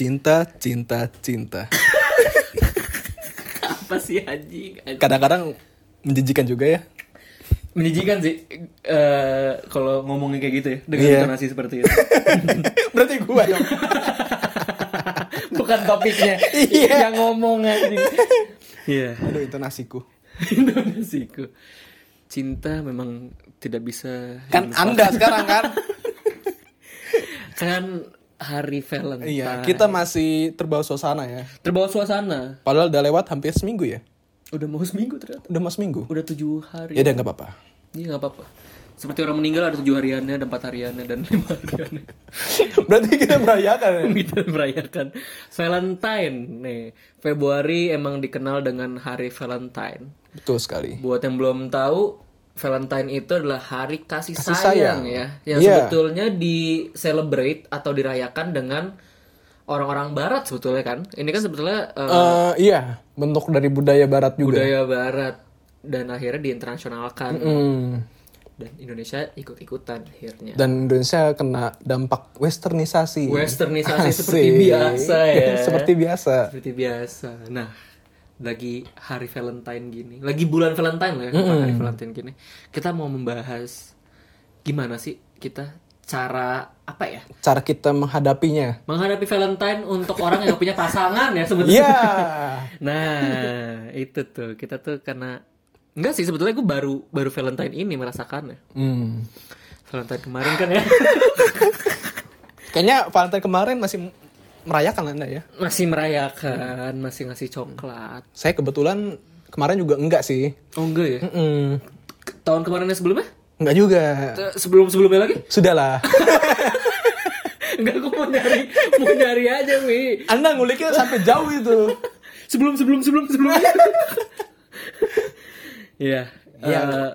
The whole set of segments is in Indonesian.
Cinta, cinta, cinta. Apa sih anjing? Kadang-kadang menjijikan juga ya. Menjijikan sih eh kalau ngomongin kayak gitu ya dengan Iya. intonasi seperti itu. Berarti gua dong. Bukan topiknya Iya. yang ngomong anjing. Iya. Aduh, intonasiku. Indonesiaku. Cinta memang tidak bisa Kan Anda sekarang kan? kan hari Valentine. iya, kita masih terbawa suasana ya. terbawa suasana. Padahal udah lewat hampir seminggu ya. Udah mau seminggu ternyata. Udah mau seminggu. Udah tujuh hari. Ya udah nggak apa-apa. Iya nggak apa-apa. Seperti orang meninggal ada tujuh hariannya, ada empat hariannya, dan lima hariannya. Berarti kita merayakan ya. Kita merayakan Valentine nih. Februari emang dikenal dengan hari Valentine. Betul sekali. Buat yang belum tahu, Valentine itu adalah hari kasih, Kasih sayang, sayang. ya, yang Iya. sebetulnya di celebrate atau dirayakan dengan orang-orang Barat sebetulnya kan. Ini kan sebetulnya eh, Eh, iya, bentuk dari budaya barat juga. budaya Barat dan akhirnya diinternasionalkan Hmm. dan Indonesia ikut-ikutan akhirnya. Dan Indonesia kena dampak westernisasi. Westernisasi Asik. seperti biasa ya. seperti biasa. Seperti biasa. Nah, lagi hari Valentine gini, lagi bulan Valentine lah ya, bukan hari Valentine gini. Kita mau membahas gimana sih kita cara apa ya? Cara kita menghadapinya. Menghadapi Valentine untuk orang yang punya pasangan ya sebetulnya. Iya. Nah, itu tuh kita tuh karena enggak sih sebetulnya gue baru baru Valentine ini merasakannya. Hmm. Valentine kemarin kan ya Kayaknya Valentine kemarin masih merayakan Anda ya. masih merayakan, masih ngasih coklat. Saya kebetulan kemarin juga enggak sih. Oh enggak ya? Mm-mm. Tahun kemarinnya sebelumnya? Enggak juga. Sebelum sebelumnya lagi? Sudahlah. Enggak, gue mau nyari, mau nyari aja, Wi. Anda nguliknya sampai jauh itu. Sebelum, sebelum, sebelum, sebelumnya. Iya. Iya. eh,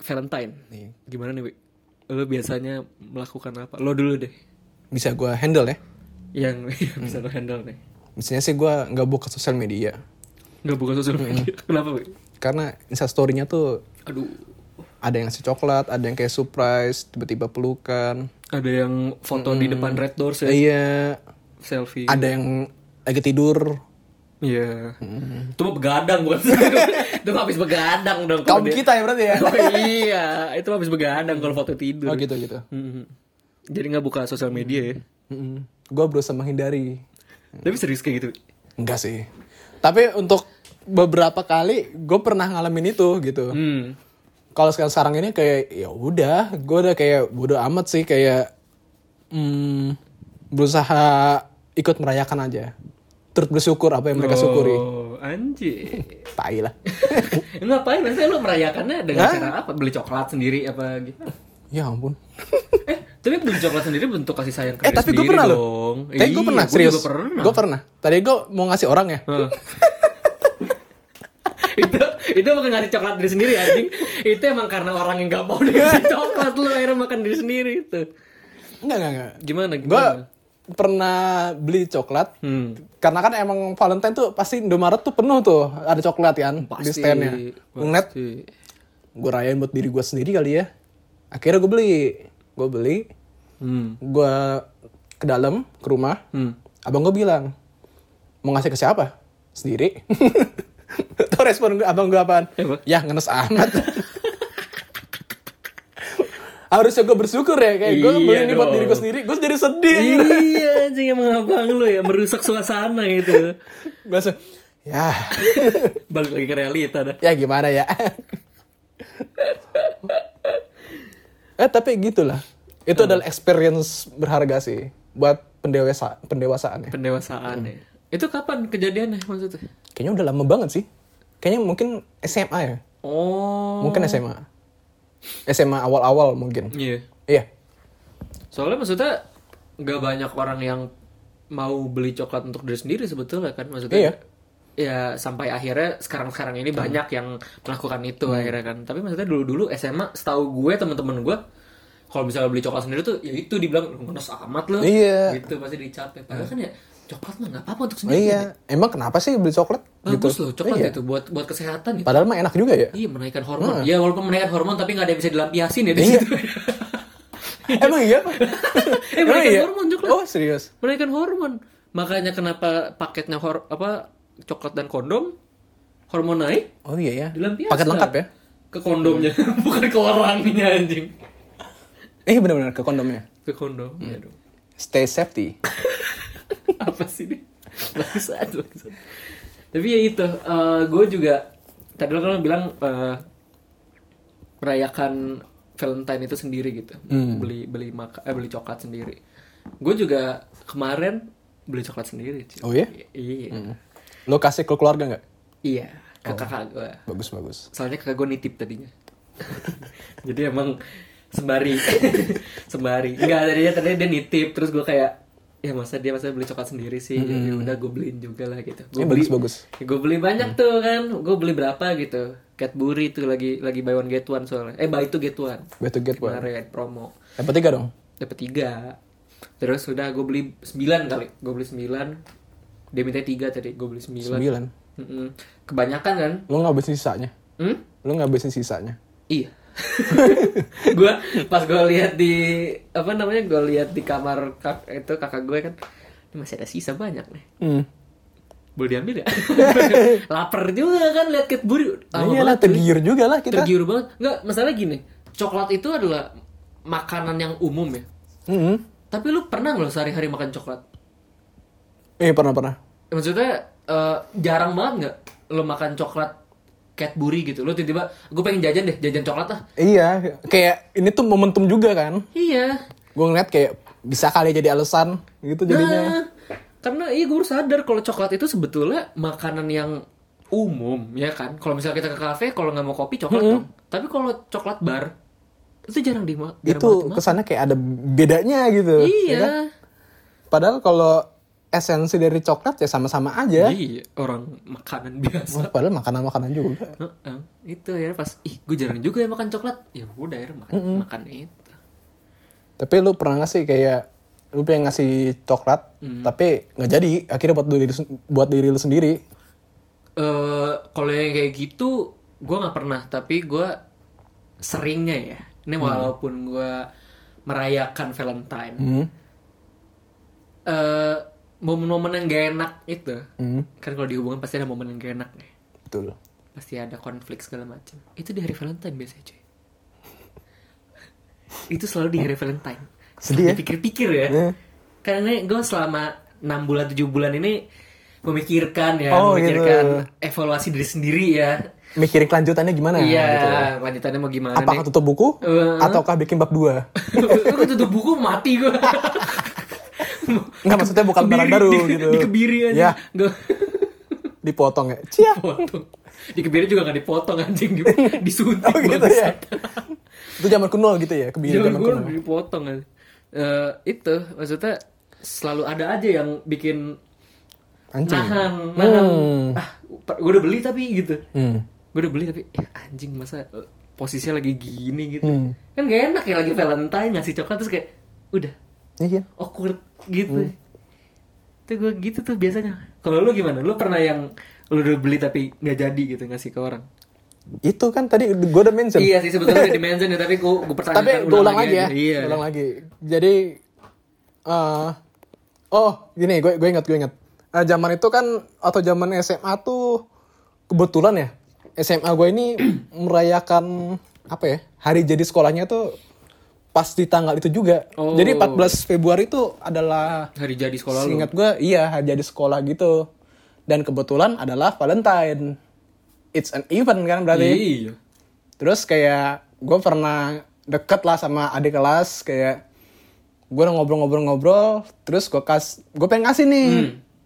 Valentine. Nih, Gimana nih, Wi? Lo biasanya melakukan apa? Lo dulu deh. bisa gua handle ya. Yang yang bisa lo handle nih. Biasanya sih gua nggak buka sosial media. Nggak buka sosial media. Kenapa, Wi? Karena instastory-nya tuh Aduh. ada yang ngasih coklat, ada yang kayak surprise, tiba-tiba pelukan. Ada yang foto di depan red doors ya. Iya, Selfie. ada yang lagi tidur. Iya. Itu mah begadang bukan? itu mah habis begadang dong. Kaum dia- kita ya berarti ya. Oh iya, itu mah habis begadang kalau foto tidur. Oh gitu gitu. Mhm. Jadi nggak buka sosial media ya? Mm-mm. Gua berusaha menghindari. Tapi serius kayak gitu? Enggak sih. Tapi untuk beberapa kali gue pernah ngalamin itu gitu. Hmm. Kalau sekarang sekarang ini kayak ya udah, gue udah kayak bodo amat sih kayak hmm, berusaha ikut merayakan aja. Turut bersyukur apa yang mereka syukuri. Oh, anjir. Tai lah. Ngapain? Maksudnya lo merayakannya dengan Hah? cara apa? Beli coklat sendiri apa gitu? Ya ampun. eh, tapi beli coklat sendiri bentuk kasih sayang ke Eh tapi gue pernah loh. Tapi gue Iya, pernah gua serius. juga pernah. Gue pernah. Tadi gue mau ngasih orang ya. Itu itu bukan ngasih coklat diri sendiri anjing itu emang karena orang yang gak mau dikasih coklat lu akhirnya makan diri sendiri itu Enggak enggak enggak. gimana Gue gimana pernah beli coklat. hmm. Karena kan emang Valentine tuh pasti Indomaret tuh penuh tuh ada coklat kan di Pasti, standnya. Ngeliat gue rayain buat diri gue sendiri kali ya. Akhirnya gue beli, gue beli, hmm. gue ke dalam ke rumah. Hmm. Abang gue bilang mau ngasih ke siapa? Sendiri. Tuh respon gue, abang gue apaan? Apa? Ya ngenes amat. Harusnya gue bersyukur ya kayak gue Iya beli ini buat diri gue sendiri. Gue jadi sedih. iya anjing emang abang lu ya merusak suasana gitu gue langsung, ya, balik lagi ke realita dah ya gimana ya. Eh tapi gitulah. Itu adalah experience berharga sih buat pendewasa pendewasaan ya. pendewasaan ya itu kapan kejadiannya maksudnya Kayaknya udah lama banget sih. Kayaknya mungkin SMA ya. oh Mungkin SMA. SMA awal-awal mungkin. iya Iya. soalnya maksudnya nggak banyak orang yang mau beli coklat untuk diri sendiri sebetulnya kan maksudnya Iya. Ya sampai akhirnya sekarang-sekarang ini banyak yang melakukan itu Hmm. akhirnya kan tapi maksudnya dulu-dulu SMA setahu gue teman-teman gue kalau misalnya beli coklat sendiri tuh ya itu dibilang "Lu ngenes amat lo Iya. gitu pasti dicapek padahal kan ya coklat mah nggak apa-apa untuk sendiri Iya. Emang kenapa sih beli coklat? bagus gitu? loh coklat Iya. itu buat buat kesehatan gitu Padahal mah enak juga ya. iya menaikkan hormon ya walaupun menaikkan hormon tapi nggak ada yang bisa dilampiasin ya di Iya. situ Emang iya? Eh Emang menaikkan iya? hormon coklat Oh serius? menaikkan hormon Makanya kenapa paketnya hor apa coklat dan kondom hormon naik Oh iya ya. dilampiaskan. Paket lengkap ya? Ke kondomnya, bukan ke orangnya anjing. Eh benar-benar ke kondomnya. Ke kondom. Ya dong. Stay safety. apa sih ini bangsat bangsat tapi ya itu gue juga tadi lo kan bilang eh, merayakan Valentine itu sendiri gitu beli beli maka eh, beli coklat sendiri gue juga kemarin beli coklat sendiri cuy. Oh iya? iya Lo kasih ke keluarga nggak? iya ke kakak gue Bagus bagus. soalnya kakak gue nitip tadinya. Jadi emang sembari. Sembari. Enggak tadinya tadinya dia nitip terus gue kayak ya masa dia masa beli coklat sendiri sih? Ya udah gue beliin juga lah gitu. Gue Ya, beli bagus, bagus. gue beli banyak tuh kan. Gue beli berapa gitu. Cadbury tuh lagi lagi buy one get one soalnya. Eh buy two get one. Way to get one. kemarin promo. Dapat tiga dong. dapat tiga. Terus sudah gue beli sembilan kali. Gue beli sembilan dia minta tiga tadi gue beli sembilan Sembilan. Mm-mm. kebanyakan kan Lo ngabisin sisanya. hmm? Lo ngabisin sisanya. Iya. gua pas gue lihat di apa namanya gue lihat di kamar kak, itu kakak gue kan "Ini masih ada sisa banyak nih. Hmm. Boleh diambil ya? Lapar juga kan lihat. Nah, iyalah banget, cuy. tergiur juga lah kita. Tergiur banget. Enggak, masalah gini. Coklat itu adalah makanan yang umum ya. Hmm. Tapi lu pernah nggak sehari-hari makan coklat? Eh pernah pernah. Maksudnya eh, jarang banget nggak lo makan coklat Cadbury gitu. Lo tiba-tiba gue pengen jajan deh, jajan coklat ah. Iya, kayak ini tuh momentum juga kan. Iya. Gue ngeliat kayak bisa kali jadi alasan gitu jadinya. Nah, karena iya gue sadar kalau coklat itu sebetulnya makanan yang umum ya kan. Kalau misalnya kita ke kafe, kalau nggak mau kopi coklat dong. Tapi kalau coklat bar itu jarang di jarang itu kesannya kayak ada bedanya gitu. ya Iya. kan? Padahal kalau esensi dari coklat ya sama-sama aja. Iya, orang makanan biasa. Padahal makanan-makanan juga. Heeh, itu ya pas ih gue jarang juga ya makan coklat. Ya udah ya makan, makan itu. Tapi lu pernah gak sih kayak lu pengen ngasih coklat, tapi nggak jadi. Akhirnya buat diri buat diri lu sendiri. eh kalau yang kayak gitu gue nggak pernah tapi gue seringnya ya ini walaupun gue merayakan Valentine Hmm. eh momen-momen yang gak enak itu Hmm. kan kalau di hubungan pasti ada momen yang gak enak nih Betul. pasti ada konflik segala macam itu di hari Valentine biasanya cuy itu selalu di hari Valentine Sedih ya? pikir-pikir ya Iya. karena gue selama 6 bulan 7 bulan ini memikirkan ya Oh, memikirkan evaluasi diri sendiri ya Mikirin kelanjutannya gimana iya gitu. lanjutannya mau gimana Apakah nih tutup buku Eh. ataukah bikin bab dua? gue tutup buku mati gue Enggak maksudnya bukan barang baru gitu. dikebiri aja Ya, Nggak- dipotong ya. Cia. potong dikebiri juga gak dipotong anjing di, disuntik Oh gitu ya. itu zaman kuno gitu ya, kebiri zaman gue kuno. dipotong aja. Eh, itu maksudnya selalu ada aja yang bikin Anjing. nahan, nahan. Hmm. Ah, gue udah beli tapi gitu. Hmm. Gue udah beli tapi eh, anjing masa eh, posisinya lagi gini gitu. Hmm. Kan gak enak ya lagi Valentine ngasih coklat terus kayak udah Iya. awkward gitu. Hmm. Itu gue gitu tuh biasanya. Kalau lu gimana? Lu pernah yang lu udah beli tapi nggak jadi gitu ngasih ke orang? Itu kan tadi gue udah mention. Iya sih sebetulnya udah di mention ya tapi gue gue pertanyakan Tapi gue ulang lagi ya. aja. Iya. Ulang lagi. Jadi eh oh, gini gue gue ingat gue ingat. Eh, zaman itu kan atau zaman SMA tuh kebetulan ya. SMA gue ini merayakan apa ya? Hari jadi sekolahnya tuh pas di tanggal itu juga. Oh. Jadi 14 Februari itu adalah Hari jadi sekolah lu. Ingat gue, iya hari jadi sekolah gitu. Dan kebetulan adalah Valentine. It's an event kan berarti. Iya. Terus kayak gue pernah deket lah sama adik kelas kayak gue udah ngobrol-ngobrol-ngobrol terus gue kas gue pengen ngasih nih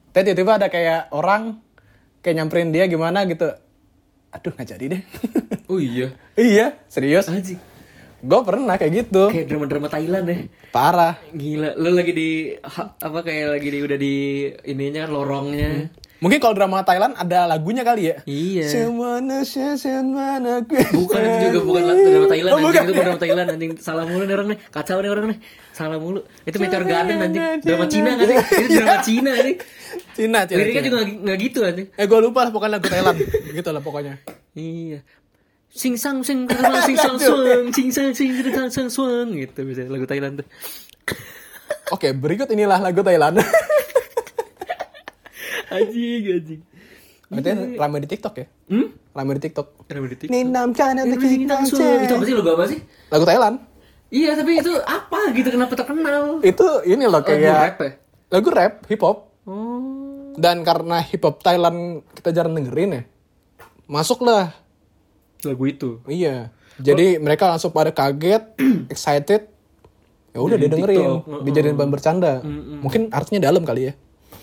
tapi tiba-tiba ada kayak orang kayak nyamperin dia gimana gitu aduh nggak jadi deh Oh iya. iya serius Anjing. Gue pernah kayak gitu Kayak drama-drama Thailand ya. parah Gila, lu lagi di ha- apa kayak lagi di udah di ininya lorongnya. mungkin kalau drama Thailand ada lagunya kali ya Iya. Semana semana Bukan itu juga bukan la- drama Thailand Oh, bukan. itu bukan drama Thailand anjing. Salah mulu nih orang nih. Kacau nih orang nih. Salah mulu. Itu Meteor Garden anjing. Drama Cina kan? Itu drama Cina anjing. Cina Cina, Liriknya juga nggak- nggak gitu anjing. eh gue lupa lah pokoknya lagu Thailand gitu lah pokoknya Iya. Sing sang sing sang sing sang swung, sing sang sing sang sang swung gitu bisa lagu Thailand tuh. Oke, berikut inilah lagu Thailand. anjing anjing Berarti rame di TikTok ya? hmm Rame di TikTok. Rame di TikTok. Ninam Eh, ini langsung. itu apa sih lagu apa sih Lagu Thailand. iya tapi itu apa gitu kenapa terkenal Itu ini loh lagu rap kayak ya lagu rap, hip hop. oh Dan karena hip hop Thailand kita jarang dengerin ya. Masuklah. Lagu itu Iya. Jadi mereka langsung pada kaget, excited. Ya udah dia dengerin, TikTok. dijadiin bahan bercanda. Mungkin artinya dalam kali ya.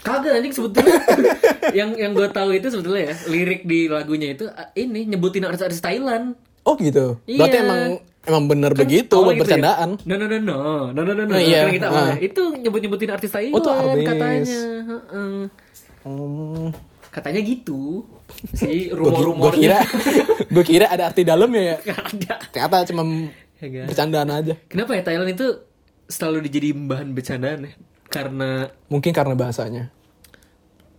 Kagak anjing sebetulnya yang yang gue tahu itu sebetulnya ya lirik di lagunya itu ah, ini nyebutin artis-artis Thailand. Oh gitu. Berarti Iya. emang emang bener begitu Awalnya buat gitu bercandaan. Ya? No no no no no no no no. Oh, iya. Karena kita Ah. awalnya itu nyebut-nyebutin artis Thailand Oh, tuh artis. katanya. Heeh. Hmm. Katanya gitu. Si Gue rumor-rumornya. kira, gue kira ada arti dalamnya ya. Ada. Ternyata cuma Kagak. bercandaan aja. Kenapa ya Thailand itu selalu dijadiin bahan bercandaan ya? Karena Mungkin karena bahasanya.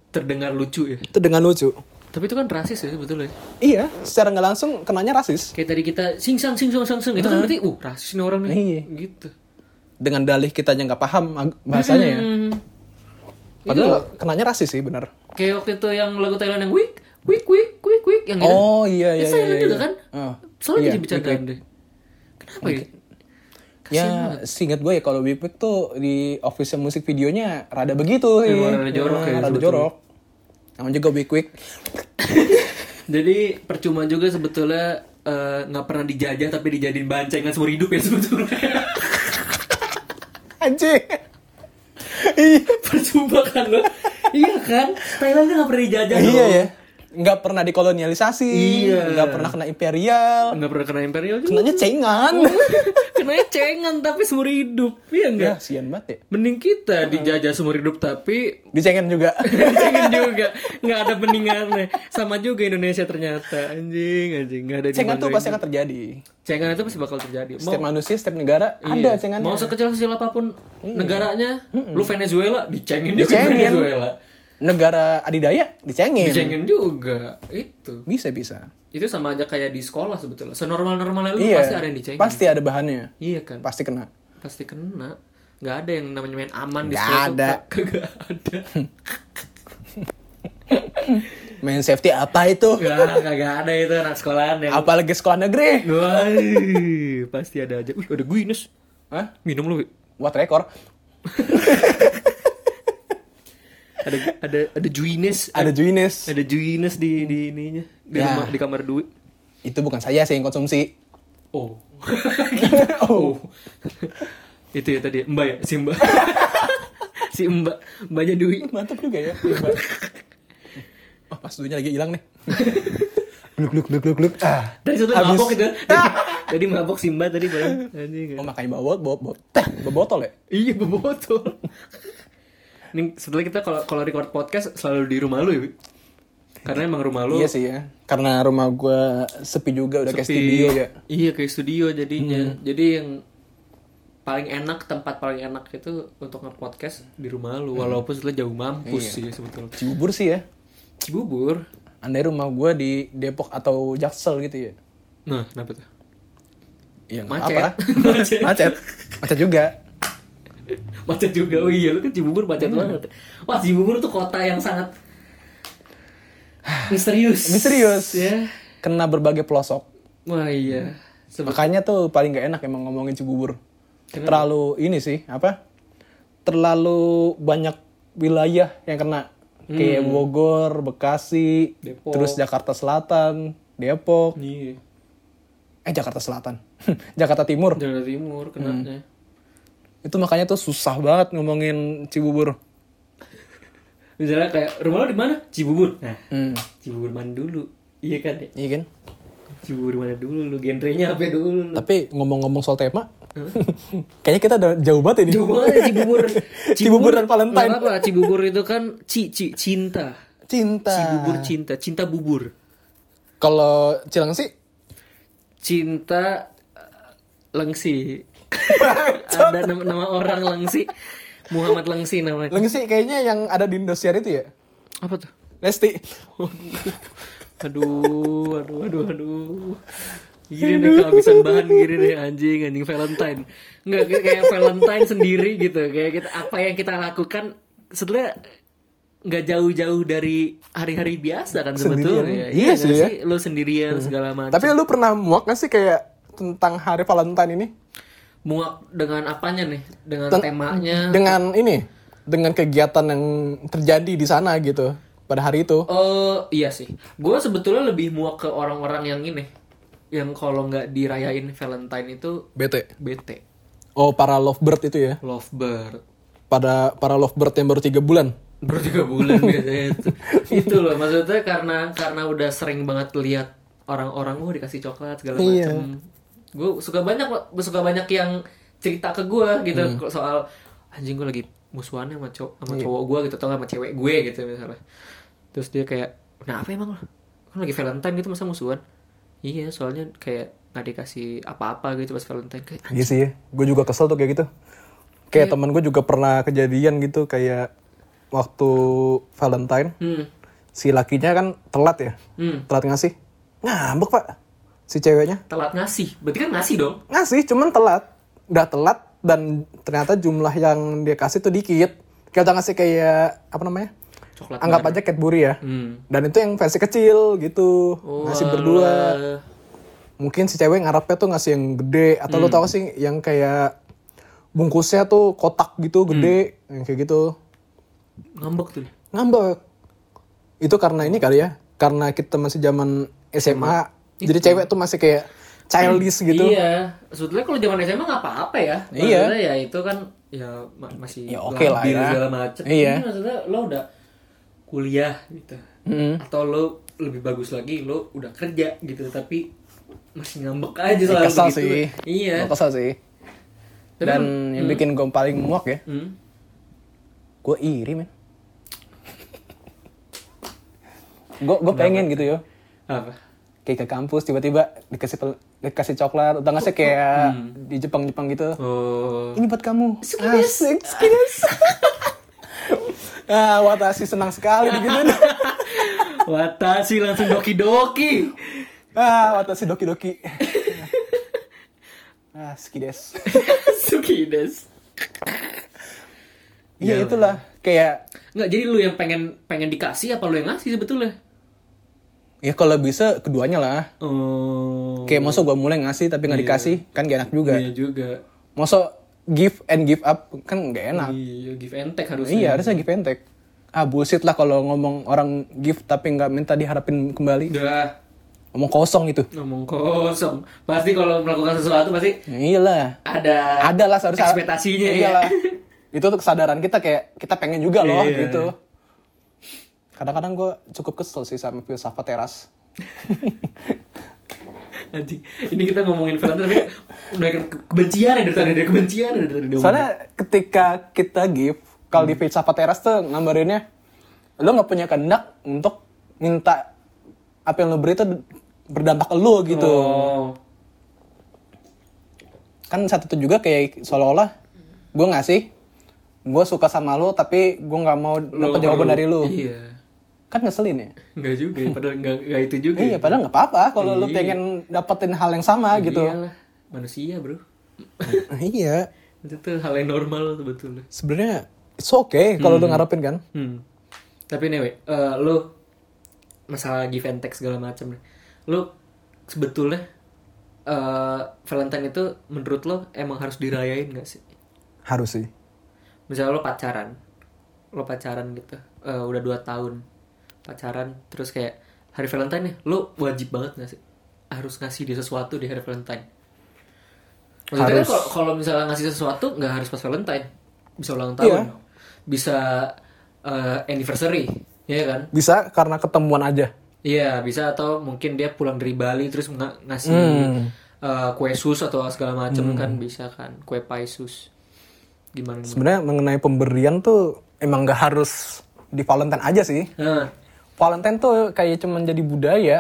terdengar lucu ya. Itu dengan lucu. Tapi itu kan rasis ya sebetulnya. Iya, secara nggak langsung kenanya rasis. Kayak tadi kita sing sang sing sang sing itu kan berarti uh rasis nih orang nih. Iya. Gitu. Dengan dalih kita yang nggak paham bahasanya ya. Hmm. Padahal kenanya rasis sih bener. Kayak waktu itu yang lagu Thailand yang wik wik wik wik wik yang gitu. Oh iya iya Itu iya. Thailand iya. juga kan? Oh, Selalu iya, jadi bercandaan deh. Kenapa ya? Ya, seingat gue ya kalau Big tuh di official musik videonya rada begitu sih. Emang rada jorok ya, Rada sebetulnya. jorok. Namanya juga Big. Jadi percuma juga sebetulnya eh, nggak pernah dijajah tapi dijadiin bancengan seumur hidup ya sebetulnya. Anjing. Iya. percuma kan lo? iya kan? Thailand kan nggak pernah dijajah Iya loh. ya. Nggak pernah dikolonialisasi. Iya. Nggak pernah kena imperial. Nggak pernah kena imperial juga. Kenanya cengan. Kenanya cengan tapi seumur hidup. Iya ya, enggak? sian banget ya. Mending kita dijajah seumur hidup tapi Dicengan juga. Cengen juga nggak ada beningannya sama juga Indonesia ternyata anjing anjing nggak ada cengan tuh pasti akan terjadi. cengan itu pasti bakal terjadi mau Setiap manusia, setiap negara iya, ada cengannya. mau sekecil-kecil apa pun negaranya lu Venezuela dicengin juga Dicengin. Venezuela Negara adidaya dicengin. dicengin juga itu Bisa bisa. itu sama aja kayak di sekolah sebetulnya senormal normalnya lu Iya. pasti ada yang dicengin Pasti ada bahannya. iya kan Pasti kena. pasti kena nggak ada yang namanya main aman di Nggak sekolah ada. kagak ada Main safety apa itu? Nggak, kagak ada itu anak sekolahan yang Apalagi sekolah negeri. Wah, pasti ada aja. Wih, ada Guinness. Hah? Minum lu. Buat rekor. Ada ada ada Guinness. Ada Juines. Ada Guinness di di ininya. Di Ya. rumah di kamar duit. Itu bukan saya sih yang konsumsi. Oh. oh. Itu ya tadi Mbak ya, si Mbak. si Mbak, Mbaknya Dwi. Mantap juga ya. oh, pas duitnya lagi hilang nih. gluk gluk gluk gluk gluk. Ah. Tadi satu Habis. mabok itu. Tadi, tadi mabok si Mbak tadi barang. Anjing. Oh, makanya bawa bawa bawa, teh, bawa botol ya? Iya, bawa botol. Nih, setelah kita kalau kalau record podcast selalu di rumah lu ya? Karena emang rumah lu Iya sih ya. Karena rumah gua sepi juga udah kayak sepi. studio ya. Iya kayak studio jadinya. Hmm. Jadi yang paling enak tempat paling enak itu untuk nge-podcast di rumah lu walaupun setelah jauh mampus Iya. sih sebetulnya. Cibubur sih ya. Cibubur. Andai rumah gua di Depok atau Jaksel gitu ya. Nah, kenapa tuh? Nggak Macet. apa. Macet. Macet. Macet juga. Macet juga. Oh iya, lu kan Cibubur macet Hmm. banget. Wah, Cibubur tuh kota yang sangat misterius. Misterius. Ya. Kena berbagai pelosok. Wah, iya. Sebe- Makanya tuh paling gak enak emang ngomongin Cibubur. Terlalu ini sih, apa? Terlalu banyak wilayah yang kena. Kayak Bogor, Bekasi, Depok. terus Jakarta Selatan, Depok. Iya. Eh Jakarta Selatan. Jakarta Timur. Jawa Timur kenanya. Itu makanya tuh susah banget ngomongin Cibubur. Misalnya kayak rumah lo di mana? Cibubur. Nah, Hmm. Cibubur mana dulu? Iya kan ya? Iya kan? Cibubur mana dulu? Lu genrenya apa dulu? lu? Tapi ngomong-ngomong soal tema, kayaknya kita udah jauh banget ini. Jauh banget ya Cibubur. Cibubur dan Valentine. Apa Cibubur itu kan ci, ci, cinta. Cinta. Cibubur cinta, cinta bubur. Kalau Cilengsi, Cinta eh, Lengsi. Ada nama, nama orang Lengsi. Muhammad Lengsi namanya. Lengsi kayaknya yang ada di Indosiar itu ya? Apa tuh? Lesti. Aduh, aduh, aduh, aduh. Gini deh kehabisan bahan gini deh anjing anjing Valentine. Enggak kayak, Valentine sendiri gitu. Kayak kita apa yang kita lakukan setelah nggak jauh-jauh dari hari-hari biasa kan sebetulnya. Iya sih nggak ya. sih, lo sendirian segala macam. Tapi lu pernah muak gak sih kayak tentang hari Valentine ini? Muak dengan apanya nih? Dengan Ten- temanya. Dengan ini, dengan kegiatan yang terjadi di sana gitu pada hari itu. Oh iya sih, gue sebetulnya lebih muak ke orang-orang yang ini, yang kalau nggak dirayain Valentine itu Bete. bete, Oh, para lovebird itu ya. lovebird, Pada para lovebird yang baru tiga bulan. baru tiga bulan biasanya itu. itu loh maksudnya karena karena udah sering banget lihat orang-orang gue dikasih coklat segala Iya. Gue suka banyak suka banyak yang cerita ke gue gitu Hmm. soal anjing gue lagi musuhannya sama cowok sama Iya. cowok gue gitu atau sama cewek gue gitu misalnya. Terus dia kayak, "Kenapa emang lo? Kan lagi Valentine gitu masa musuhan?" Iya, soalnya kayak nggak dikasih apa-apa gitu pas Valentine kayak Iya sih ya. Gue juga kesel tuh kayak gitu. Kayak teman gue juga pernah kejadian gitu kayak waktu Valentine hmm, si lakinya kan telat ya. hmm, Telat ngasih. Ngambek, Pak. Si ceweknya. telat ngasih. Berarti kan ngasih dong. Ngasih cuman telat. Udah telat dan ternyata jumlah yang dia kasih tuh dikit. Udah ngasih kayak apa namanya? Coklat. Anggap aja Cadbury ya. Hmm. Dan itu yang versi kecil gitu. ngasih berdua. Walah. Mungkin si cewek ngarepnya tuh ngasih yang gede atau lu tau gak sih yang kayak bungkusnya tuh kotak gitu gede yang kayak gitu. Ngambek tuh. Ngambek. Itu karena ini kali ya. Karena kita masih zaman SMA. Jadi cewek tuh masih kayak childish gitu. Iya, sebetulnya kalau zaman SMA nggak apa-apa ya. Iya. Maksudnya ya itu kan ya ma- masih Ya oke lah ya. segala macem. Iya. Ini maksudnya lo udah kuliah gitu. Mm. Atau lo lebih bagus lagi lo udah kerja gitu tapi masih ngambek aja selalu Ya, kesel begitu. sih. Iya. Kesel sih. Dan kan- yang bikin gue paling muak ya. Hmm. Gue iri men. Gue gue pengen gitu yo. Apa? Kayak ke kampus tiba-tiba dikasih pel- dikasih coklat. Udah nggak sih kayak di Jepang-Jepang gitu. Oh. Ini buat kamu. Asik, skides. ah, Watashi senang sekali gitu. Watashi langsung doki-doki. ah, Watashi doki-doki. ah, skides. Suki des. Iya itulah kayak Nggak, jadi lu yang pengen pengen dikasih apa lu yang ngasih sebetulnya? Ya kalau bisa keduanya lah. Oh. Kayak masa gue mulai ngasih tapi nggak dikasih kan gak enak juga. Iya juga. Masa give and give up kan gak enak. Iya, give and take harusnya. Iya harusnya give and take. Ah bullshit lah kalau ngomong orang give tapi nggak minta diharapin kembali. Udah Ngomong kosong itu. ngomong kosong. Pasti kalau melakukan sesuatu pasti Iyalah. ada Ada lah seharusnya. ekspektasinya ya. Iyalah. itu tuh kesadaran kita kayak kita pengen juga loh Iya. gitu. Kadang-kadang gue cukup kesel sih sama filsafat teras. Anjing. Ini kita ngomongin film tapi udah ke- kebencian ya dari tadi dari kebencian ya dari tadi. Soalnya ketika kita give, kalau di filsafat teras tuh gambarinnya, lo nggak punya kehendak untuk minta apa yang lo beri itu berdampak ke lo gitu. Oh. Kan satu itu juga kayak seolah-olah gue ngasih, gue suka sama lo tapi gue nggak mau dapat jawaban dari lo. Iya. Kan ngeselin ya. Enggak juga, padahal enggak, enggak itu juga. Iya, padahal nggak apa-apa kalau lo Iya. pengen dapetin hal yang sama gitu. Iyalah, manusia, Bro. iya. Itu tuh hal yang normal sebetulnya. Sebenarnya it's okay kalau lo ngarepin kan. Hmm. Tapi anyway, eh, lu masalah give and take segala macam nih. Lu sebetulnya eh Valentine itu menurut lo emang harus dirayain gak sih? Harus sih. Misalnya lo pacaran, lo pacaran gitu, eh, udah 2 tahun pacaran, terus kayak hari Valentine nih, lo wajib banget gak sih? Harus ngasih dia sesuatu di hari Valentine. Maksudnya kan Harus. kalau kalau misalnya ngasih sesuatu nggak harus pas Valentine, bisa ulang tahun, Iya. bisa eh, anniversary, ya kan? Bisa karena ketemuan aja. Iya bisa atau mungkin dia pulang dari Bali terus nga- ngasih Hmm. eh, kue sus atau segala macam kan bisa kan kue pie sus gimana? Sebenarnya mengenai pemberian tuh emang gak harus di Valentine aja sih. Nah, Valentine tuh kayak cuman jadi budaya,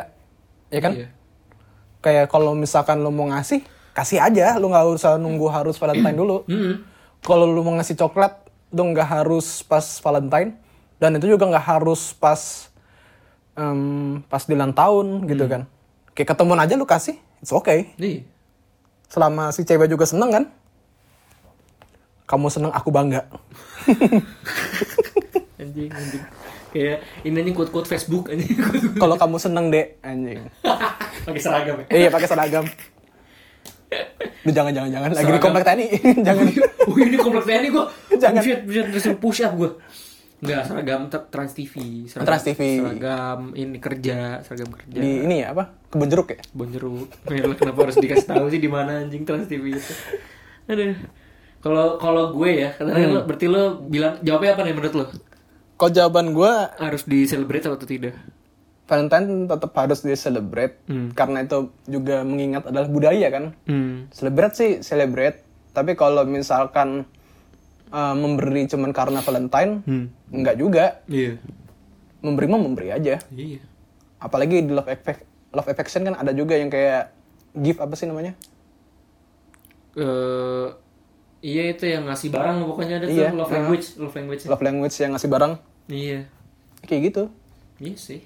ya kan? iya. Kayak kalau misalkan lo mau ngasih, kasih aja. Lo nggak usah nunggu harus Valentine dulu. Kalau lo mau ngasih coklat, lo nggak harus pas Valentine. Dan itu juga nggak harus pas em, pas di ulang tahun gitu kan. Kayak ketemuan aja lo kasih, it's okay. Nih, Selama si cewek juga seneng kan? Kamu seneng, aku bangga. anjing anjing. Kayak ini anjing quote quote Facebook anjing Kalau kamu seneng deh, anjing. pakai seragam ya iya pakai seragam. Lu jangan jangan jangan lagi di Seragam. komplek TNI. jangan. oh ini komplek TNI gue Jangan. buset buset push up gue Enggak, seragam Tra- Trans TV seragam, Trans TV. seragam ini kerja seragam kerja Di ini ya apa? Kebun jeruk ya? Bonjeruk. Merah kenapa harus dikasih tahu sih di mana anjing Trans TV itu? Aduh. Kalau kalau gue ya, karena Hmm. lo berarti lo bilang jawabnya apa nih menurut lo? Kalau jawaban gua Harus di celebrate atau tidak? Valentine tetap harus di celebrate Hmm. karena itu juga mengingat adalah budaya kan. Hmm. Celebrate sih celebrate, tapi kalau misalkan uh, memberi cuman karena Valentine, Hmm. enggak juga. Iya. Memberi mah memberi aja. Iya. Apalagi di love affec- love affection kan ada juga yang kayak gift apa sih namanya? Eh iya itu yang ngasih barang pokoknya ada Iya, tuh love language, love language. Love language yang ngasih barang. Iya. Kayak gitu, Iya sih.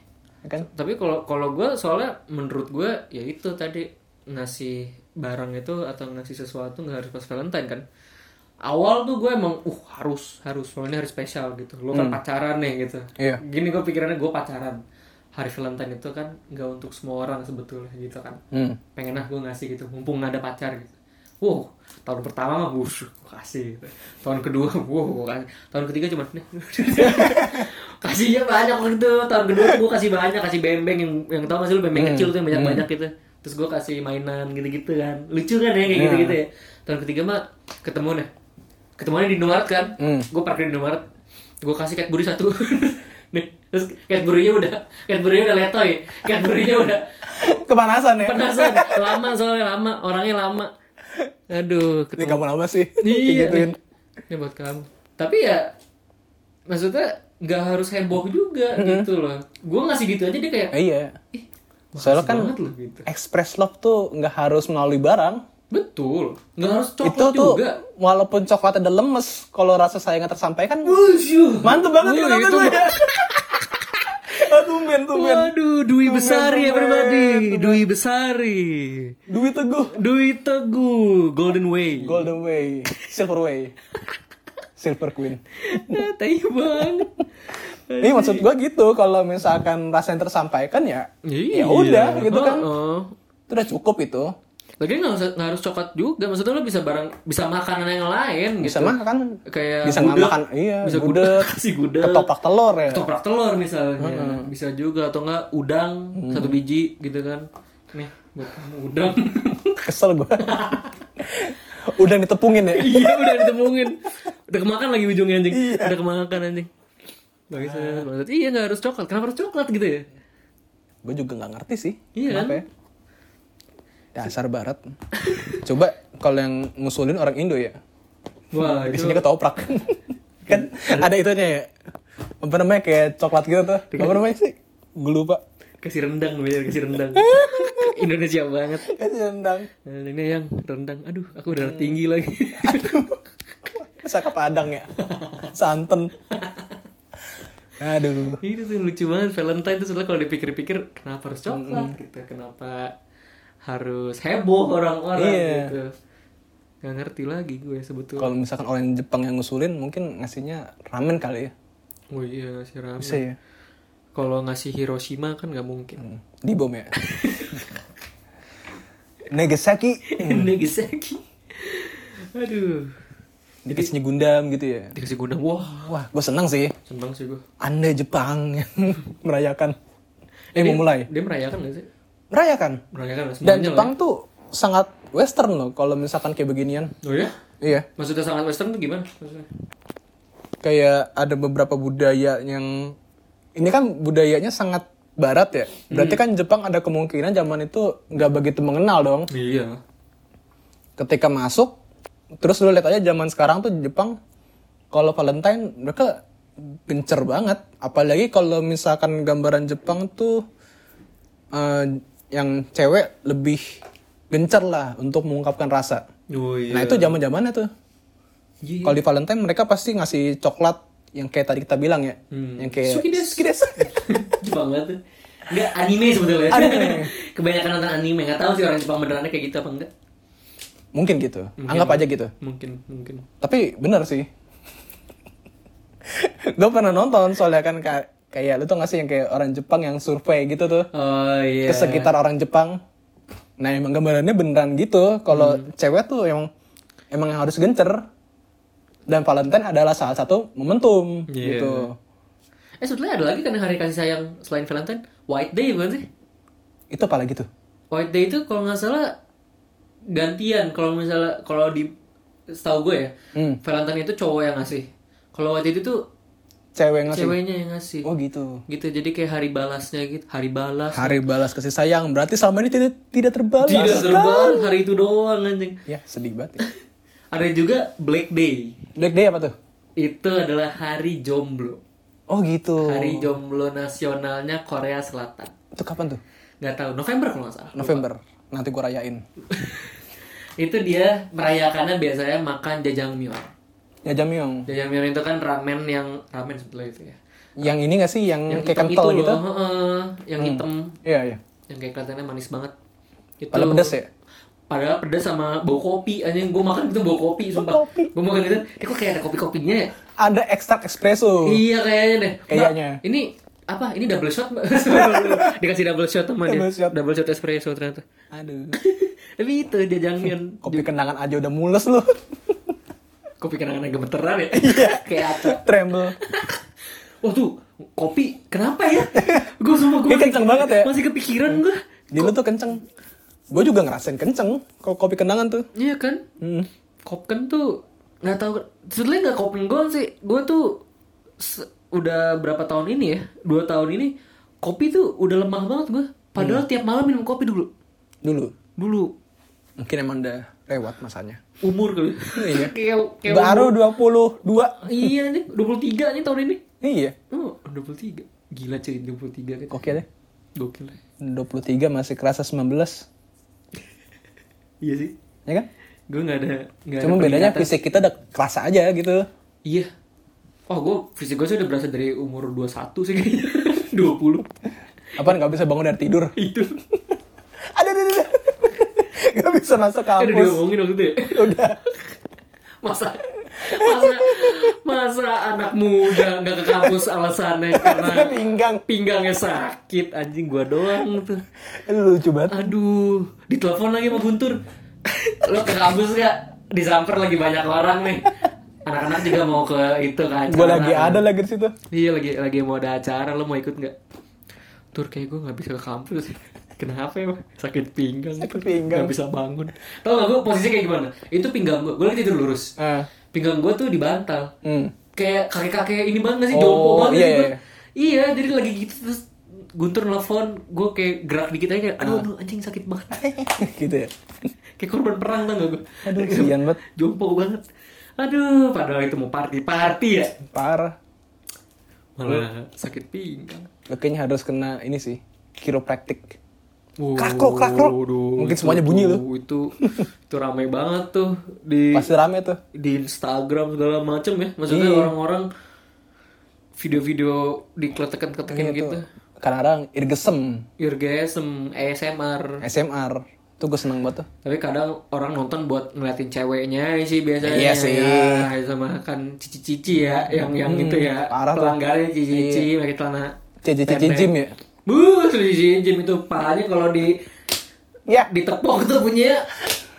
ya kan? Tapi kalau kalau gue soalnya menurut gue ya itu tadi ngasih barang itu atau ngasih sesuatu nggak harus pas Valentine kan. Awal tuh gue emang uh harus harus soalnya hari spesial gitu. Lo kan pacaran nih gitu. Iya. Gini gue pikirannya gue pacaran. Hari Valentine itu kan nggak untuk semua orang sebetulnya gitu kan. Hmm. Pengen ah gue ngasih gitu mumpung nggak ada pacar gitu. Wow, tahun pertama mah gue kasih gitu. Tahun kedua, wow, gue kasih. Tahun ketiga cuma nih. Kasihnya banyak waktu itu. Tahun kedua tuh gue kasih banyak, kasih bembeng yang yang tau gak sih lu bembeng kecil tuh yang banyak-banyak gitu. Terus gue kasih mainan gitu-gitu kan. Lucu kan ya kayak gitu-gitu ya. Tahun ketiga mah ketemu nih. Ketemuannya di Indomaret kan. Hmm. Gue parkir di Indomaret. Gue kasih Cadbury satu. nih, terus Cadbury-nya udah Cadbury-nya udah letoy. Cadbury-nya udah Kepanasan ya? penasaran lama soalnya lama orangnya lama aduh Ini ketemu. kamu lama sih. iya. Ini buat kamu. Tapi ya maksudnya nggak harus heboh juga gitu loh. Gue ngasih gitu aja dia kayak Eh, iya. ih Soalnya kan loh gitu. express love tuh nggak harus melalui barang. betul. Nggak harus itu coklat tuh juga. walaupun coklatnya udah lemes, kalau rasa sayangnya tersampaikan, mantep banget Wih, kata itu gue. Tuh men. Waduh, Dwi Besari everybody. Dwi Besari. Duit teguh. Dwi Teguh, Golden Way. Golden Way, Silver Way, Silver Queen. Ah, Tai banget. Ini maksud gue gitu, kalau misalkan rasa yang tersampaikan ya, Iya. ya udah gitu kan. Itu udah cukup itu. Lagi nggak harus nggak harus coklat juga. Maksudnya lo bisa barang bisa makanan yang lain Bisa gitu. makan, Kayak bisa gudeg. makan, iya, bisa gudeg, kasih gudeg. ketoprak telur ya. Ketoprak telur misalnya. Bisa juga atau enggak udang satu biji gitu kan. Nih, buat kamu udang. Kesel gue. udah ditepungin ya. iya, udah ditemuin. Udah kemakan lagi ujungnya anjing. Udah kemakan anjing. Bagus banget. Iya nggak harus coklat. Kenapa harus coklat gitu ya? Gue juga nggak ngerti sih. Iya Kenapa ya? Dasar barat. Coba kalau yang ngusulin orang Indo ya. Wah, Di sini ketoprak. kan ada itunya ya. Apa namanya kayak coklat gitu tuh. Apa namanya sih? Gue lupa. kasih rendang biar kasih rendang. Indonesia banget. Kasih rendang. Nah, ini yang rendang. Aduh, aku udah tinggi lagi. Masa ke Padang ya. Santen. Aduh. Itu tuh lucu banget Valentine tuh soalnya kalau dipikir-pikir kenapa harus coklat gitu, kenapa harus heboh orang-orang Iya. gitu. Gak ngerti lagi gue sebetulnya. Kalau misalkan orang Jepang yang ngusulin mungkin ngasihnya ramen kali ya. Oh iya ngasih ramen. Bisa ya. Kalau ngasih Hiroshima kan nggak mungkin. Di bom ya. Nagasaki. Nagasaki. Aduh. Dikasihnya Gundam gitu ya. Dikasih gudang. Wah, Wah, gue senang sih. seneng sih gue. Anda Jepang yang merayakan. Eh, mau mulai. Dia merayakan gak sih? Merayakan. Merayakan Dan semuanya Jepang tuh sangat western loh kalau misalkan kayak beginian. Oh ya? Iya. Maksudnya sangat western tuh gimana? Maksudnya? Kayak ada beberapa budaya yang ini kan budayanya sangat barat ya. Berarti kan Jepang ada kemungkinan zaman itu nggak begitu mengenal dong. Iya. Ketika masuk, terus lu lihat aja zaman sekarang tuh Jepang kalau Valentine mereka gencer banget. Apalagi kalau misalkan gambaran Jepang tuh eh, yang cewek lebih gencer lah untuk mengungkapkan rasa. Oh iya. Nah itu zaman zamannya tuh. Iya. Kalau di Valentine mereka pasti ngasih coklat yang kayak tadi kita bilang ya, Hmm. yang kayak Sukides. Sukides. Jepang banget tuh. Enggak anime sebetulnya. Anime. Kebanyakan nonton anime, enggak tahu sih orang Jepang benerannya kayak gitu apa enggak. Mungkin gitu. Anggap aja gitu. Mungkin, mungkin. Tapi bener sih. gue pernah nonton soalnya kan kayak Kayak lu tuh nggak sih yang kayak orang Jepang yang survei gitu tuh Oh iya. ke sekitar orang Jepang. Nah emang gambarannya beneran gitu. Kalau Hmm. cewek tuh emang emang yang harus gencer. Dan Valentine adalah salah satu momentum Iya. gitu. Eh sebetulnya ada lagi kan hari kasih sayang selain Valentine, White Day bukan sih? Itu apa lagi tuh? White Day itu kalau nggak salah gantian kalau misalnya kalau di setahu gue ya, Hmm. Valentine itu cowok yang ngasih. Kalau White Day itu tuh Cewek ngasih. ceweknya yang ngasih. Oh gitu. Gitu jadi kayak hari balasnya gitu, hari balas. Hari balas kasih sayang berarti selama ini tidak tidak terbalas. Tidak terbang hari itu doang anjing. Ya sedih banget. Ya. Ada juga Black Day. Black Day apa tuh? Itu adalah hari jomblo. Oh gitu. Hari jomblo nasionalnya Korea Selatan. Itu kapan tuh? Nggak tahu, November kalau nggak salah. November. Nanti gua rayain. itu dia merayakannya biasanya makan jajangmyeon. Ya Jamyong. Jajangmyeon itu kan ramen yang ramen sebetulnya itu ya. Yang ini gak sih yang, Yang kayak kental itu gitu? loh, heeh, yang hitam, Iya iya. yang kayak kelihatannya manis banget. Itu Padahal pedas ya? Padahal pedas sama bau kopi anjing gue makan itu bau kopi sumpah. kopi. Gue makan itu, eh, kok kayak ada kopi-kopinya ya? Ada ekstrak espresso. Iya kayaknya deh. Kayaknya. Ini apa? Ini double shot. Dikasih double shot sama dia. Double shot. Double shot espresso ternyata. Aduh. Tapi itu jajangmyeon. Kopi kenangan aja udah mules Kopi kenangan gemeteran ya. Iya. kayak apa? Tremble. Wah tuh kopi kenapa ya? gue semua gue Dia kenceng banget ya? Masih kepikiran gue. Di lu tuh kenceng. Gue juga ngerasain kenceng kalau kopi kenangan tuh. Iya kan? Hmm. Kopken tuh nggak tahu. Sebenarnya nggak kopken gue sih. Gue tuh udah berapa tahun ini ya? Dua tahun ini kopi tuh udah lemah banget gue. Padahal tiap malam minum kopi dulu. Dulu. Dulu Mungkin emang udah lewat masanya. umur kali. Iya. kayak kayak Baru umur- 22. Iya nih 23 nih tahun ini. Iya. Oh 23 Gila cuy 23 kan. Oke deh. Gokil. 23 masih kerasa 19. Iya sih. Ya kan? Gue nggak ada nggak Cuma ada bedanya fisik kita udah kerasa aja gitu. Iya. Oh, gue fisik gue sih udah berasa dari umur 21 sih kayaknya. 20. Apa nggak bisa bangun dari tidur? Itu. Gak bisa masuk Kan udah kampus. diomongin waktu itu ya. Udah. Masa masa masa anak muda nggak ke kampus alasannya karena Pinggang. pinggangnya sakit anjing gua doang tuh. Lu lucu banget. Aduh, ditelepon lagi sama Guntur. Lo ke kampus gak? Disamper lagi banyak orang nih. Anak-anak juga mau ke itu kan. Gue lagi ada lagi di situ. Iya lagi lagi mau ada acara lo mau ikut nggak? Tur kayak gue nggak bisa ke kampus. Kenapa ya? Sakit pinggang. Sakit pinggang. Nggak bisa bangun. Tahu nggak gue posisinya kayak gimana? Itu pinggang gue. Gue lagi tidur lurus. Ah. Pinggang gue tuh di bantal. Hmm. Kayak kakek-kakek ini banget nggak sih? Oh, Jompo banget iya, gua. iya. Iya, jadi lagi gitu terus Guntur nelfon, gue kayak gerak dikit aja kayak, aduh, aduh anjing sakit banget. gitu ya. kayak korban perang tau gak gue? Aduh, kasihan banget. Jompo banget. Aduh, padahal itu mau party-party ya. Parah. Malah sakit pinggang. Kayaknya harus kena ini sih. Kiropraktik. Wow, Krakrok, krakrok. Mungkin semuanya bunyi tuh, loh. Itu itu ramai banget tuh di Pasti rame tuh. di Instagram segala macem ya. Maksudnya Iya. orang-orang video-video dikletek-kletekin Iya gitu. tuh. Kadang-kadang irgesem. Irgesem, ASMR. SMR. Tuh gue seneng banget tuh. Tapi kadang orang nonton buat ngeliatin ceweknya sih biasanya. Iya sih. Ya, sama kan cici-cici ya, yang yang itu ya. parah tuh. Pelanggaran cici-cici, pakai celana. Cici-cici ya. Bu, cici gym itu parahnya kalau di Ya. ditepok tuh punya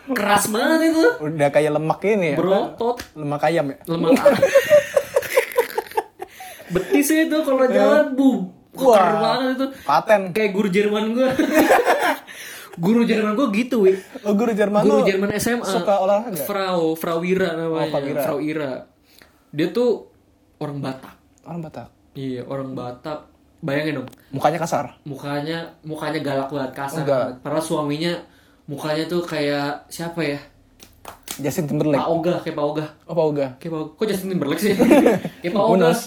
keras banget itu. Udah kayak lemak ini ya. Berotot, Lemak ayam ya. lemak. Betis itu kalau jalan bu, Wah. keren banget itu. Paten. Kayak guru Jerman gue. guru Jerman gue gitu, wih. Oh, guru Jerman Guru Jerman SMA. Suka olahraga? Frau, Frau Wira namanya. Oh, Frau Wira. Frau Ira. Dia tuh orang Batak. Orang Batak. Iya, orang Batak. Bayangin dong, Mukanya kasar. mukanya mukanya galak banget, kasar. Enggak. banget. Padahal suaminya mukanya tuh kayak siapa ya? Justin Timberlake. Pak Ogah, kayak Pak Ogah. Oh, Pak Oga. Kayak Pak Kok Justin Timberlake sih? kayak Pak knows?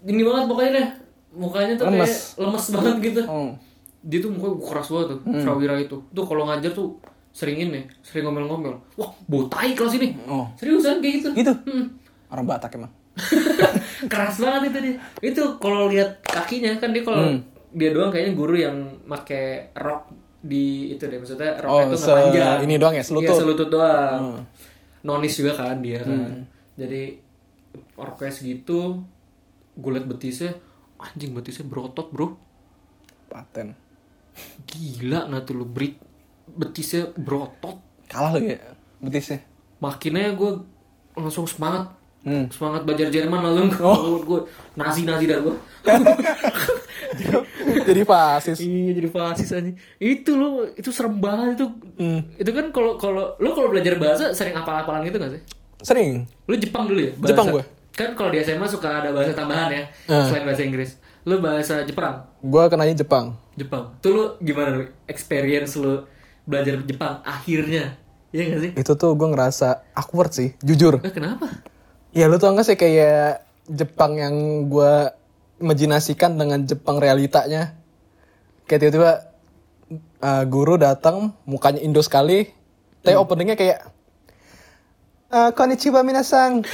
Gini banget pokoknya deh. Mukanya tuh Lemes. kayak lemes banget gitu. Oh. Dia tuh mukanya keras banget tuh, Hmm. Itu. Tuh kalau ngajar tuh sering ini, sering ngomel-ngomel. Wah, botai kelas ini. Oh. Seriusan kayak gitu. Gitu. Hmm. Orang Batak emang. keras banget itu dia. Itu kalau lihat kakinya kan dia kalau Hmm. dia doang kayaknya guru yang make rok di itu deh. Maksudnya Oh, roknya tuh se- panjang. ini doang ya, selutut? Hmm. Iya, selutut doang. Nonis juga kan dia kan. Jadi roknya segitu gue liat betisnya anjing betisnya berotot bro. Paten. Gila nggak tuh lu break betisnya berotot. Kalah lo ya betisnya? Makinnya gue langsung semangat hmm. semangat belajar Jerman langsung Oh. gue nazi nazi dah gue jadi fasis. Iya jadi fasis aja itu lo itu serem banget itu. Hmm. itu kan kalau kalau lo kalau belajar bahasa sering apal-apalan gitu gak sih? Sering. Lo Jepang dulu ya bahasa. Jepang gua. kan kalau di SMA suka ada bahasa tambahan ya Eh. selain bahasa Inggris. Lo bahasa Jepang? Gue kenanya Jepang. Jepang. Tuh lo gimana lo experience lo belajar Jepang akhirnya? Iya gak sih? Itu tuh gue ngerasa awkward sih jujur. Eh, kenapa ya lu tau gak sih kayak Jepang yang gue imajinasikan dengan Jepang realitanya? Kayak tiba-tiba uh, guru datang mukanya Indo sekali. Tapi openingnya kayak uh, konnichiwa minasang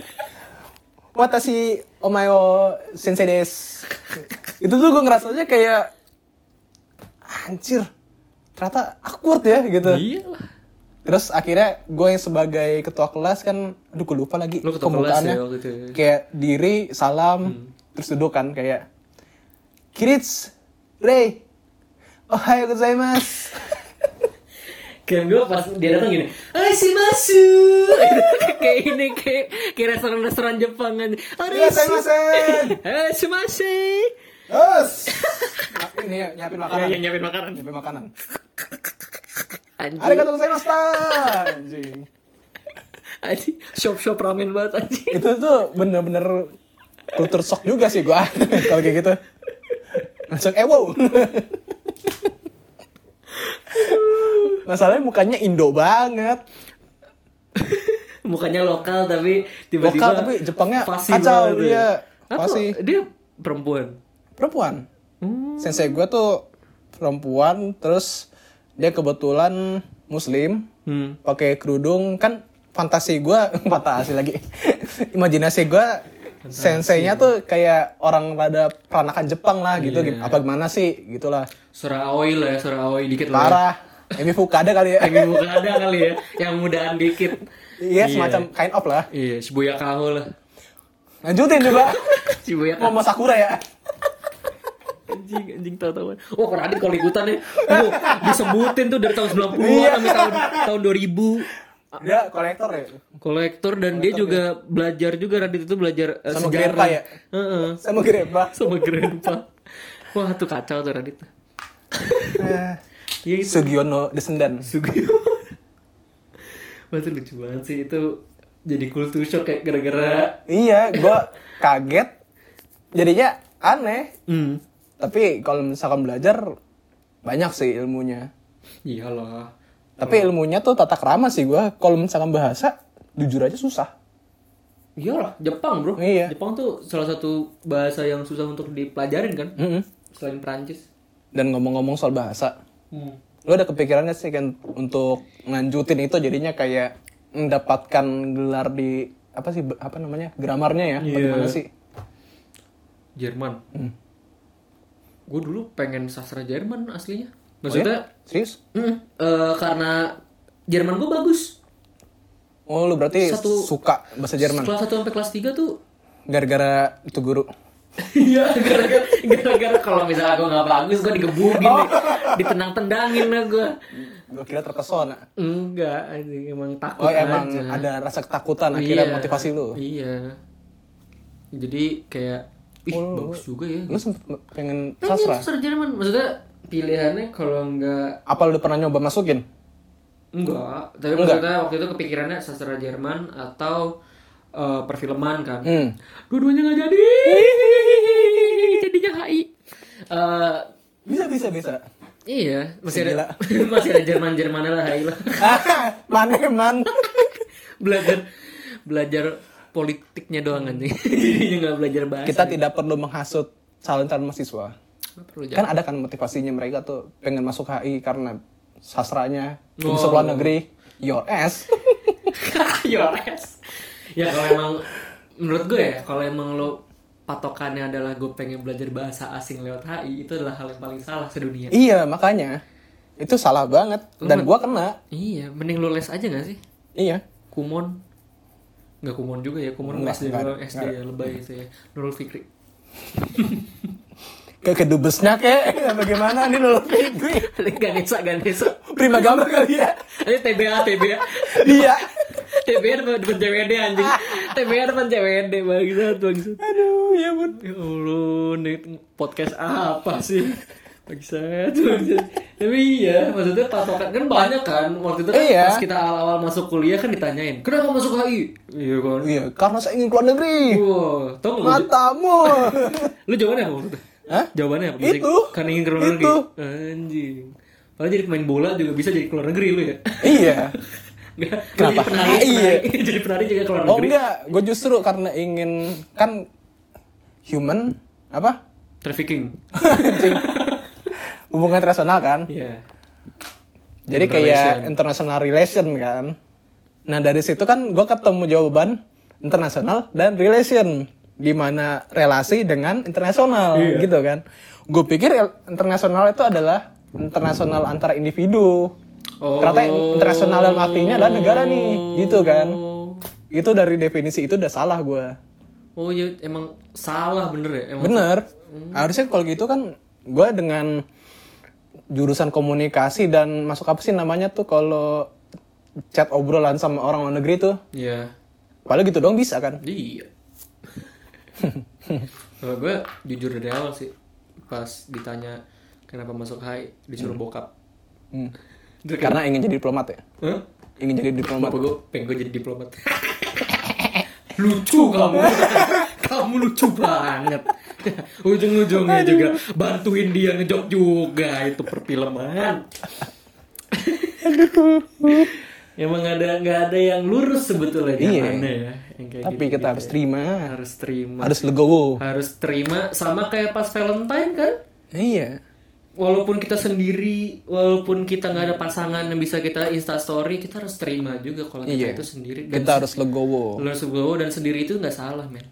watashi omayo sensei desu. Itu tuh gue ngerasanya kayak anjir ternyata awkward ya gitu. Iya lah Terus akhirnya gue yang sebagai ketua kelas kan, aduh gue lupa lagi Lu ketua kelas ya waktu itu ya? Kayak diri, salam, terus duduk kan kayak Kirits, Rei, ohayo gozaimasu. Kayak gue pas dia datang gini, Hai si masu, kayak ini kayak kayak restoran-restoran Jepang kan. Irasaimasen. Hai si masu. Terus, ini ya, nyiapin Ya, makanan. yang nyiapin makanan. Nyiapin makanan. Anjing, Arigatou gozaimasu. Anjing. anjing, shop-shop ramen banget anjing. Itu tuh bener-bener kultur shock juga sih gue kalau kayak gitu. Langsung eh wow. Masalahnya mukanya Indo banget. Mukanya lokal tapi tiba-tiba Lokal, tapi Jepangnya kacau, iya, Apa? fasih. Dia perempuan. Perempuan. Hmm. Sensei gue tuh perempuan, terus dia kebetulan muslim, Hmm. pakai kerudung, kan fantasi gue, fantasi lagi. Imajinasi gue senseinya tuh kayak orang pada peranakan Jepang lah gitu, Iya. apa gimana sih, gitulah. Suara aoi lah ya, suara aoi dikit lah. ya. Parah. Emi Fukada kali ya. Lagi buka ada kali ya, yang mudaan dikit. Iya, semacam kind of lah. Iya, Shibuya Kaho lah. Lanjutin coba. Shibuya Kaho. Mau Sakura ya. Anjing anjing tahu tahuan oh kalau Radit kalau ikutan ya oh, disebutin tuh dari tahun 90-an Iya. sampai tahun tahun 2000 Dia kolektor ya. kolektor dan dia juga belajar juga Radit itu belajar eh, Sama sejarah Grandpa ya? Heeh, Saya mau Grandpa. sama Grandpa wah tuh kacau tuh Radit Iya itu Sugiono Descendant. Sugio wah itu lucu banget sih itu jadi kultur shock kayak gara-gara Iya, gua kaget. Jadinya aneh. hmm. Tapi kalau misalkan belajar banyak sih ilmunya. iyalah Tapi ilmunya tuh tata krama sih gua. Kalau misalkan bahasa jujur aja susah. iyalah Jepang bro Iya. Jepang tuh salah satu bahasa yang susah untuk dipelajarin kan Mm-mm. selain Prancis Dan ngomong-ngomong soal bahasa, hmm. lo ada kepikiran gak sih kan untuk lanjutin itu jadinya kayak mendapatkan gelar di apa sih apa namanya gramarnya ya? Iya. Bagaimana sih? Jerman. Hmm. Gue dulu pengen sastra Jerman aslinya. Maksudnya, Serius? mm, eh, karena Jerman gue bagus. Oh, lu berarti Satu- suka bahasa Jerman Kelas 1 sampai kelas 3 tuh gara-gara itu guru. Iya, gara-gara gara-gara kalau misalnya gue nggak bagus, gue digebugin, nih. ditenang-tendangin lah gue. Gua kira terpesona. Enggak, emang takut Oh, emang aja. ada rasa ketakutan akhirnya Iya, motivasi lu. Iya. Jadi kayak, ih Oh, bagus juga ya. Lu sempet pengen Pengen sastra? sastra Jerman, maksudnya pilihannya kalau nggak Apa lu udah pernah nyoba masukin? Enggak, tapi Enggak. maksudnya waktu itu kepikirannya sastra Jerman atau eh, perfilman kan. Hmm. Dua-duanya nggak jadi. Jadinya HI. Eh, Bisa bisa bisa. iya, masih ada masih ada Jerman Jermannya lah HI lah. Mana man? belajar belajar politiknya doang anjing. Jadinya nggak belajar bahasa. Kita tidak perlu menghasut calon-calon mahasiswa. Perlu Kan ada kan motivasinya mereka tuh pengen masuk HI karena sastranya Oh. luar negeri. Your ass. Your ass. Ya kalau emang menurut gue ya, kalau emang lo patokannya adalah gue pengen belajar bahasa asing lewat HI, itu adalah hal yang paling salah sedunia. iya makanya itu salah banget dan gua kena. Iya, mending lo les aja gak sih? Iya. Kumon. Nggak kumon juga ya, kumon Nggak, SD nggak, SD nggak. ya, lebay itu ya. Nurul Fikri. ke kedubesnya kek bagaimana nih lo gue Ganesa Ganesa prima gambar kali ya? Ayo TBA TBA. Iya. TBA depan depan CWD anjing. TBA depan CWD bangsat bangsat. Aduh ya bun. Ya Allah, nih podcast apa sih? Bangsat. Tapi iya, maksudnya patokan kan banyak kan. Waktu itu kan Iya. pas kita awal-awal masuk kuliah kan ditanyain, kenapa masuk HI? Iya kan. iya karena saya ingin keluar negeri Wah, tau gak matamu lu jawabannya apa waktu itu? Hah? Jawabannya apa? Itu. Kan ingin ke luar negeri. Anjing. Padahal jadi pemain bola juga bisa jadi keluar negeri lu ya. iya Nggak, Kenapa? Jadi penari, Iya. penari. jadi penari juga keluar oh negeri. enggak gue justru karena ingin kan human apa Trafficking. Hubungan internasional kan Iya. Jadi kayak international relation kan. Nah dari situ kan gue ketemu jawaban internasional dan relation, di mana relasi dengan internasional gitu kan. Gue pikir internasional itu adalah internasional antara individu. Oh. Ternyata internasional dalam artinya adalah negara nih, gitu kan. Itu dari definisi itu udah salah gue. Oh iya, emang salah bener ya? Emang Bener. Harusnya kalau gitu kan gue dengan jurusan komunikasi dan masuk apa sih namanya tuh kalau chat obrolan sama orang luar negeri tuh. Iya. Paling gitu dong bisa kan? Iya. Kalau gue jujur dari awal sih, pas ditanya kenapa masuk HI disuruh bokap. Hmm. Terus kayak, Karena ingin jadi diplomat ya. Hah? Ingin jadi diplomat. Bapak gue pengen gue jadi diplomat. lucu kamu, kamu lucu banget. Ujung-ujungnya juga bantuin dia ngejok juga itu perfilman. Emang ada nggak ada yang lurus sebetulnya Iya. zamannya ya. Yang kayak Tapi gitu. kita harus terima. harus terima Harus legowo. harus terima sama kayak pas Valentine kan Iya. walaupun kita sendiri walaupun kita nggak ada pasangan yang bisa kita insta story kita harus terima juga kalau kita Iya. itu sendiri dan Kita harus legowo. harus legowo dan sendiri itu nggak salah men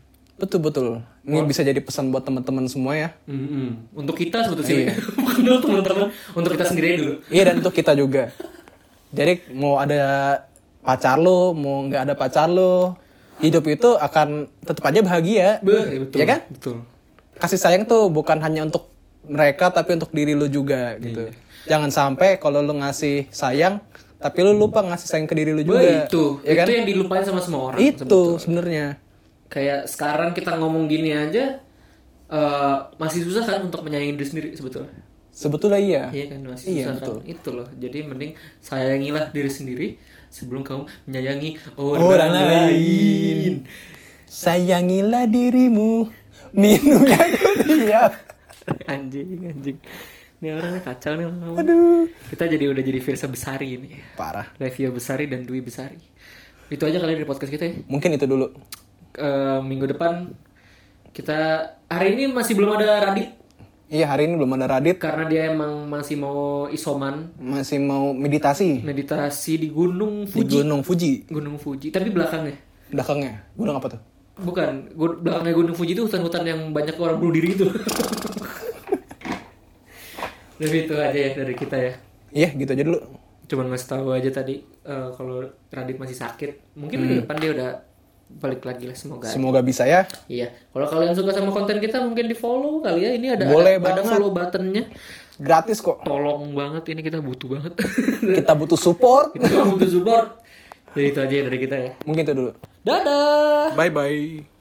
Betul betul. Ini bisa jadi pesan buat teman-teman semua ya. Mm-mm. untuk kita sebetulnya bukan untuk teman-teman untuk kita sendiri dulu Iya dan untuk kita juga. Jadi mau ada pacar lo, mau nggak ada pacar lo, hidup itu akan tetap aja bahagia. Be, betul Ya kan? betul Kasih sayang tuh bukan hanya untuk mereka tapi untuk diri lo juga gitu. Jangan sampai kalau lo ngasih sayang tapi lo lupa ngasih sayang ke diri lo Be, juga. itu ya kan? itu yang dilupain sama semua orang Itu sebenarnya. Kayak sekarang kita ngomong gini aja eh, masih susah kan untuk menyayangi diri sendiri sebetulnya Sebetulnya iya. Iya kan masih Iya, susah kan itu loh. Jadi mending sayangilah diri sendiri sebelum kamu menyayangi orang, Orang lain. lain. Sayangilah dirimu. Minum yang kuliah. anjing anjing. Ini orangnya kacau nih orang. Aduh. Kita jadi udah jadi Firsa Besari ini. Parah. Revia Besari dan Dwi Besari. Itu aja kali dari podcast kita ya. Mungkin itu dulu. Eh, minggu depan kita hari ini masih belum ada Radit Iya hari ini belum ada Radit. karena dia emang masih mau isoman Masih mau meditasi meditasi di Gunung di Fuji. Gunung Fuji. Gunung Fuji, tapi belakangnya. Belakangnya. Gunung apa tuh? Bukan, gu- belakangnya Gunung Fuji itu hutan-hutan yang banyak orang bunuh diri itu. Jadi itu aja ya dari kita ya. Iya gitu aja dulu. Cuman ngasih tahu aja tadi eh, kalau Radit masih sakit. Mungkin minggu depan dia udah balik lagi lah semoga. Semoga bisa ya. Iya. Kalau kalian suka sama konten kita mungkin di follow kali ya. Ini ada Boleh ada, ada follow buttonnya. Gratis kok. Tolong banget ini kita butuh banget. Kita butuh support. kita butuh support. Jadi itu aja ya dari kita ya. Mungkin itu dulu. Dadah. Bye bye.